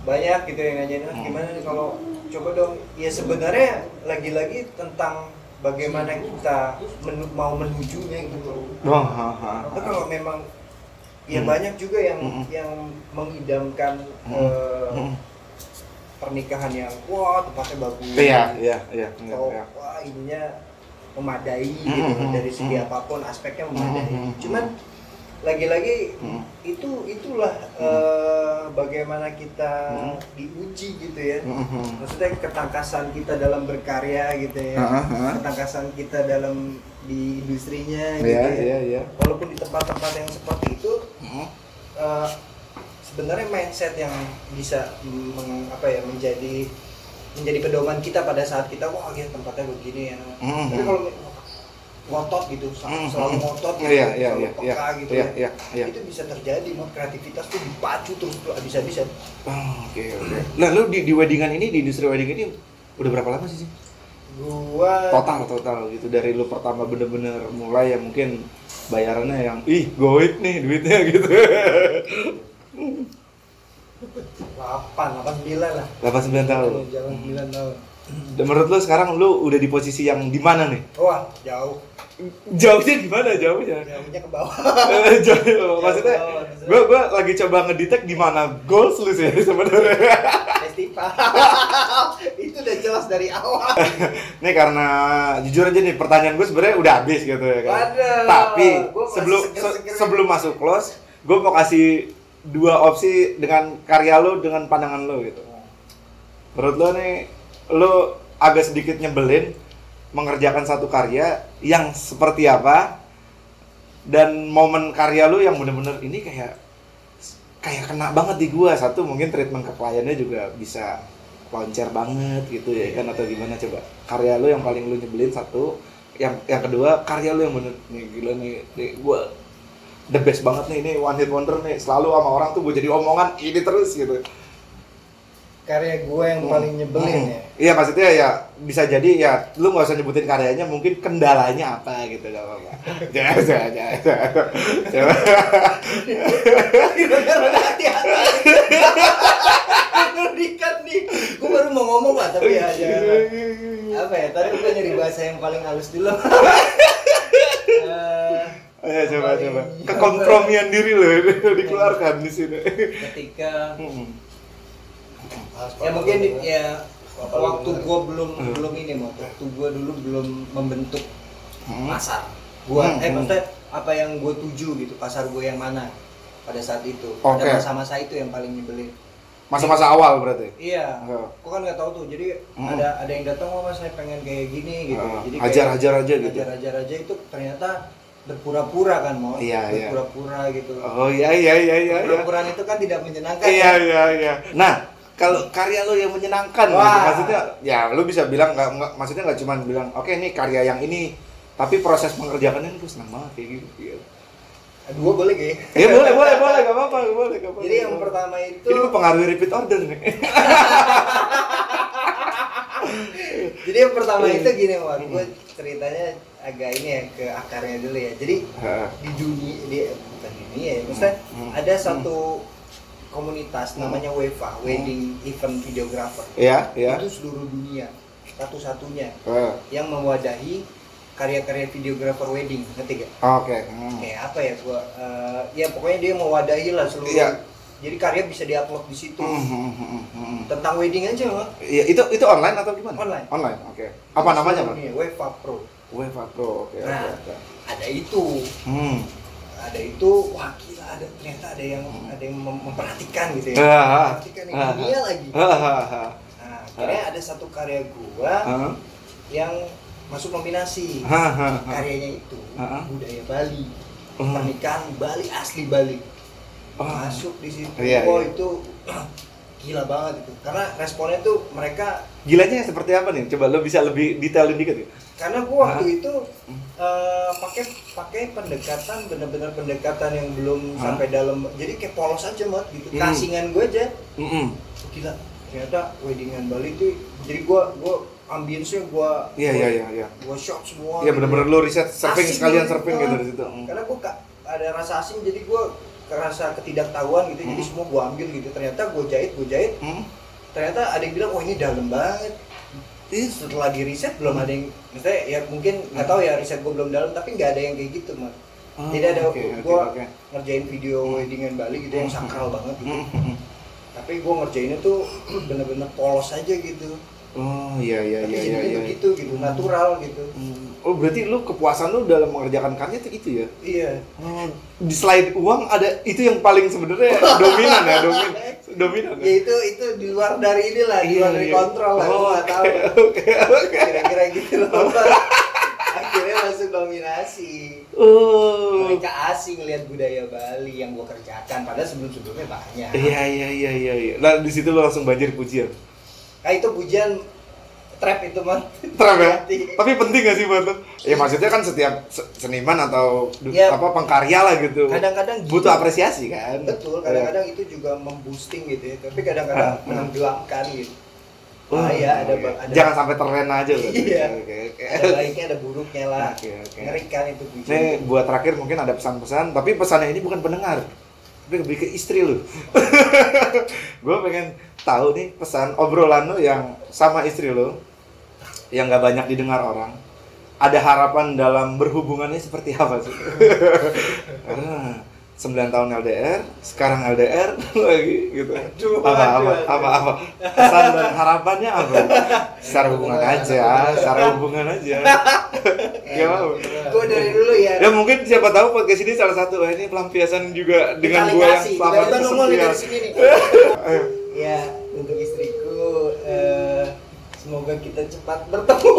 Banyak gitu yang nanyain, "Ah, Hmm. gimana nih kalau coba dong, ya sebenarnya lagi-lagi tentang bagaimana kita menu- mau menujunya gitu. Wah, ha, ha. Kalau memang ya Hmm. banyak juga yang Hmm. yang mengidamkan Hmm. eh, Hmm. pernikahan yang wah tempatnya bagus. Iya, iya, iya, oh, iya. wah ininya memadai Hmm, gitu hmm, dari segi hmm. apa pun aspeknya memadai. Hmm, hmm, Cuman lagi-lagi Hmm. itu itulah eh, bagaimana kita Hmm. diuji gitu ya. Hmm, hmm. Maksudnya ketangkasan kita dalam berkarya gitu ya. Ah, ah. Ketangkasan kita dalam di industrinya gitu Iya, ya. iya, iya. Walaupun di tempat-tempat yang seperti itu Hmm. eh, sebenarnya mindset yang bisa meng- apa ya menjadi menjadi pedoman kita pada saat kita wah ya tempatnya begini ya. Hmm. Tapi kalau ngotot gitu, Hmm. selalu ngotot gitu, Iya, iya, selalu iya, iya, peka gitu iya, ya. iya, iya. Itu bisa terjadi, mau kreativitas tuh dipacu terus tuh habis-habisan. Oh, Oke, oke. Nah, lu di, di weddingan ini, di industri wedding ini udah berapa lama sih? sih? Gua Total, total gitu. Dari lu pertama bener-bener mulai ya mungkin bayarannya yang, ih goit nih duitnya gitu. 8, 8 9 lah. 89 tahun. Jalan 9 tahun. Dan menurut lu sekarang lu udah di posisi yang di mana nih? Wah, jauh. Jauhnya gimana jauhnya? Jauhnya ke bawah. Jauh. Maksudnya gua gua lagi coba ngedetect di mana goals lu sih sebenarnya. Festival. itu udah jelas dari awal. Nih karena jujur aja nih pertanyaan gue sebenarnya udah habis gitu ya kan. Waduh, Tapi sebelum seger-seger se- sebelum masuk close, gue mau kasih dua opsi dengan karya lo dengan pandangan lo gitu. Menurut lo nih, lo agak sedikit nyebelin mengerjakan satu karya yang seperti apa dan momen karya lo yang bener-bener ini kayak kayak kena banget di gua. Satu mungkin treatment ke kliennya juga bisa loncer banget gitu ya kan atau gimana? Coba karya lo yang paling lo nyebelin satu. Yang yang kedua karya lo yang bener nih gila nih, nih gua the best banget nih ini one hit wonder nih. Selalu sama orang tuh gue jadi omongan ini terus gitu Karya gue yang paling nyebelin ya. Iya maksudnya ya bisa jadi ya lu nggak usah nyebutin karyanya mungkin kendalanya apa gitu gak apa-apa. Jangan jangan jangan. jangan. Nih. Gue baru mau ngomong lah tapi ya jangan. Apa ya? Tadi gue nyari bahasa yang paling halus dulu. Eh, Ayo coba coba. Kekompromian diri lo dikeluarkan di sini. ketika Hmm. Ya mungkin ya waktu gue belum Hmm. belum ini mau waktu gue dulu belum membentuk Hmm. pasar gua Hmm, eh hmm. maksudnya apa yang gue tuju gitu pasar gue yang mana pada saat itu Oke. ada masa-masa itu yang paling nyebelin Masa-masa awal berarti. iya Oh. gue kan nggak tahu tuh jadi Hmm. ada ada yang datang oh mas saya pengen kayak gini gitu Ah, jadi hajar-hajar aja gitu. hajar-hajar aja itu ternyata berpura-pura kan mau Iya, iya. berpura-pura gitu Oh iya iya iya iya. iya. pura-puraan itu kan tidak menyenangkan Iya ya. iya iya. Nah, kalau karya lo yang menyenangkan gitu, maksudnya ya lo bisa bilang nggak nggak maksudnya nggak cuma bilang oke ini karya yang ini tapi proses mengerjakannya gue senang banget kayak gitu. gitu. dua boleh kayak Ya boleh boleh boleh gak apa-apa gak boleh gak apa-apa. jadi yang pertama itu ini gue pengaruhi repeat order nih. jadi yang pertama itu gini Wan, gue ceritanya agak ini ya ke akarnya dulu ya. Jadi di dunia di bukan dunia ya, maksudnya Hmm. ada satu komunitas Hmm. namanya WEVA, Wedding Event Videographer. Iya iya. Itu seluruh dunia satu-satunya yang mewadahi karya-karya videographer wedding, ngerti gak? Oke. hmm. Kayak apa ya gua eh, ya pokoknya dia mewadahi lah seluruh Iya. jadi karya bisa diupload di situ Hmm, hmm, hmm, hmm, hmm. tentang wedding aja mah Iya itu itu online atau gimana? Online. Online. Oke. Apa namanya pak? Ini WEVA Pro UEFA Pro. Oke. Nah. oke, oke. ada itu Hmm. ada itu wah ada ternyata ada yang ada yang mem- memperhatikan gitu ya Ah, memperhatikan ah, yang dunia lagi ah, ah, ah. nah akhirnya ada satu karya gua Ah, yang masuk nominasi ah, ah, ah. karyanya itu Ah, ah. budaya Bali Hmm. pernikahan Bali asli Bali Oh. masuk di situ oh itu gila banget itu karena responnya tuh mereka Gilanya seperti apa nih? Coba lo bisa lebih detailin dikit ya? Karena gua waktu Hah? itu eh, pakai pakai pendekatan benar-benar pendekatan yang belum Hah? sampai dalam jadi kayak polos aja mat gitu Hmm. kasingan gue aja Mm-mm. Oh, gila ternyata weddingan Bali itu jadi gua gua ambience-nya gua Iya iya iya iya. gua shot semua Iya gitu. benar-benar lo riset surfing Asing sekalian surfing gitu di situ. Mm. karena gua ka- ada rasa asing jadi gua kerasa ketidaktahuan gitu jadi Hmm. semua gua ambil gitu ternyata gua jahit gua jahit Hmm. ternyata ada yang bilang oh ini dalam banget Ih, setelah di riset belum ada yang misalnya ya mungkin nggak tahu ya riset gue belum dalam tapi nggak ada yang kayak gitu mah ah, Jadi ada oke, gua- oke. ngerjain video weddingan Bali gitu yang Hmm. sakral banget gitu. Mm, mm, mm. tapi gue ngerjainnya tuh bener-bener polos aja gitu Oh iya iya tapi iya iya. iya. begitu gitu natural gitu Hmm. Oh berarti lu kepuasan lu dalam mengerjakan karya itu itu ya? iya Oh, di slide uang ada itu yang paling sebenarnya dominan ya domin dominan ya itu itu di luar dari inilah di luar dari Iya, iya. kontrol lah Oh, tahu Oke oke. kira-kira gitu loh akhirnya masuk nominasi Oh. mereka asing lihat budaya Bali yang gue kerjakan padahal sebelum-sebelumnya banyak Iya iya iya iya iya. Nah di situ lu langsung banjir pujian. Nah itu pujian trap itu mah. Trap ya? Hati. Tapi penting gak sih buat lu? Ya maksudnya kan setiap se- seniman atau Ya. apa pengkarya lah gitu. Kadang-kadang gitu. butuh apresiasi kan. Betul, kadang-kadang itu juga memboosting gitu ya. Tapi kadang-kadang Ah, ah. menenggelamkan gitu. Oh, Ah, iya, ada, oke. ada Jangan sampai terlena aja loh. Iya. Oke oke. ada baiknya ada buruknya lah. Oke, oke. Ngerikan itu. Ini buat terakhir mungkin ada pesan-pesan, tapi pesannya ini bukan pendengar, tapi lebih ke istri lu. gue pengen tahu nih pesan obrolan lu yang sama istri lu yang nggak banyak didengar orang. Ada harapan dalam berhubungannya seperti apa sih? Karena 9 tahun LDR, sekarang LDR lagi gitu. Aduh, apa, apa, aduh, apa, apa, Pesan dan harapannya apa? Secara hubungan aja, secara hubungan aja. Gimana? Gue dari dulu ya. Ya mungkin siapa tahu podcast ini salah satu, wah, ini pelampiasan juga dengan gua yang selama tiba-tiba ini semoga kita cepat bertemu.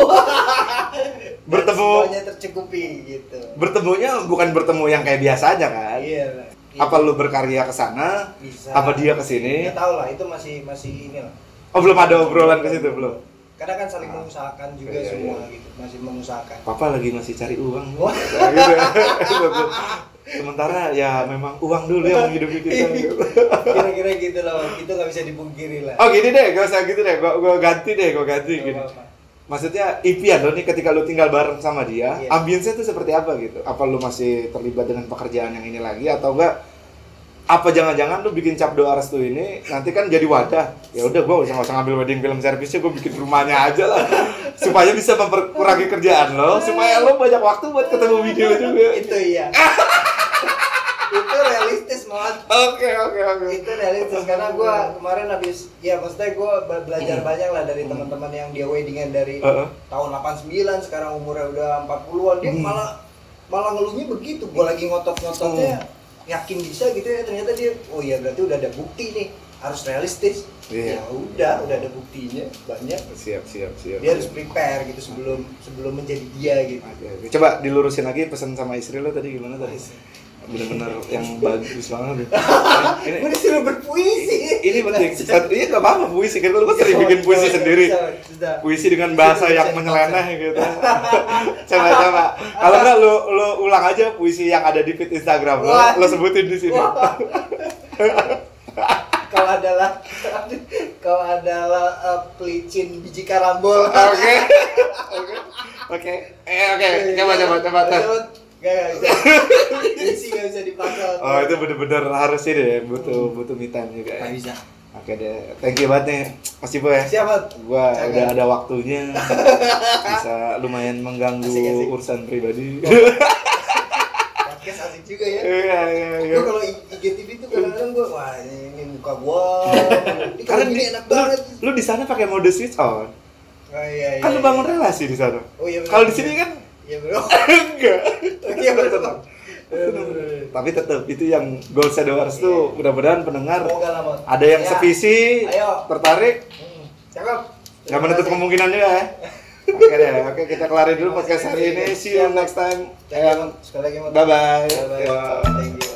Bertemu. Semuanya tercukupi gitu. Bertemunya bukan bertemu yang kayak biasa aja kan? Iya. Apa lu berkarya ke sana? bisa? Apa dia ke sini? Nggak tahu lah, itu masih masih ini lah. Oh, belum ada obrolan ke situ belum. Karena kan saling mengusahakan juga Iya, semua iya. gitu, masih mengusahakan. Papa lagi masih cari uang. Gitu. Sementara ya memang uang dulu yang menghidupi kita. gitu. Kira-kira gitu loh, itu nggak bisa dipungkiri lah. Oh gini deh, gak usah gitu deh. Gua, gua ganti deh, gua ganti gini. Maksudnya impian lo nih ketika lo tinggal bareng sama dia, Iya. ambience tuh seperti apa gitu? Apa lo masih terlibat dengan pekerjaan yang ini lagi atau enggak? Apa jangan-jangan lo bikin cap doa restu ini nanti kan jadi wadah? Ya udah gua usah usah ngambil wedding film service gua bikin rumahnya aja lah supaya bisa memperkurangi kerjaan lo, supaya lo banyak waktu buat ketemu video juga. Itu iya. itu realistis banget. Oke oke oke. itu realistis karena gue kemarin habis ya maksudnya gue belajar banyak lah dari teman-teman yang dia weddingan dari Heeh. tahun 89 sekarang umurnya udah 40-an dia Hmm. malah malah ngeluhnya begitu gue lagi ngotot-ngototnya yakin bisa gitu ya ternyata dia oh iya berarti udah ada bukti nih harus realistis Iya. ya udah udah ada buktinya banyak Siap siap siap. dia harus prepare gitu sebelum sebelum menjadi dia gitu Oke, oke. Coba dilurusin lagi pesan sama istri lo tadi gimana tadi? Bener-bener yang bagus banget. Ini, gue disuruh berpuisi ini penting. Satu, iya gak apa-apa puisi. Kan lo sering bikin puisi sendiri. Puisi dengan bahasa yang menyeleneh gitu. coba coba. Kalau enggak lo lo ulang aja puisi yang ada di feed Instagram lo. Lo sebutin di sini. Kau adalah kau adalah eh, pelicin biji karambol. Oke. Oke. Oke. Eh oke. Coba coba coba. Gak, gak bisa. Puisi gak bisa dipasang. Oh itu bener-bener harus ini deh. Butuh butuh me time juga. Gak Ya. bisa. Oke deh. Thank you banget nih. Mas Ipo ya. Siapa? gua Jangan. udah ada waktunya bisa lumayan mengganggu Asik, asik. urusan pribadi Podcast asik juga ya. iya iya iya Gue kalau IGTV tuh kadang-kadang gue, wah ini, ini muka gua. Ini karena gini enak lu, banget. lu di sana pakai mode switch on Oh iya iya. kan lu iya. bangun relasi di sana Oh iya. kalau di sini kan Iya bro. enggak Iya bener. tapi tetap itu yang goal doers tuh Iya. mudah-mudahan pendengar ada yang Ya. sevisi tertarik Hmm, Cakep. nggak menutup kemungkinan juga ya oke deh oke kita kelarin dulu podcast hari ini see you next time. Sekali lagi Mon. bye bye Bye bye. Thank you.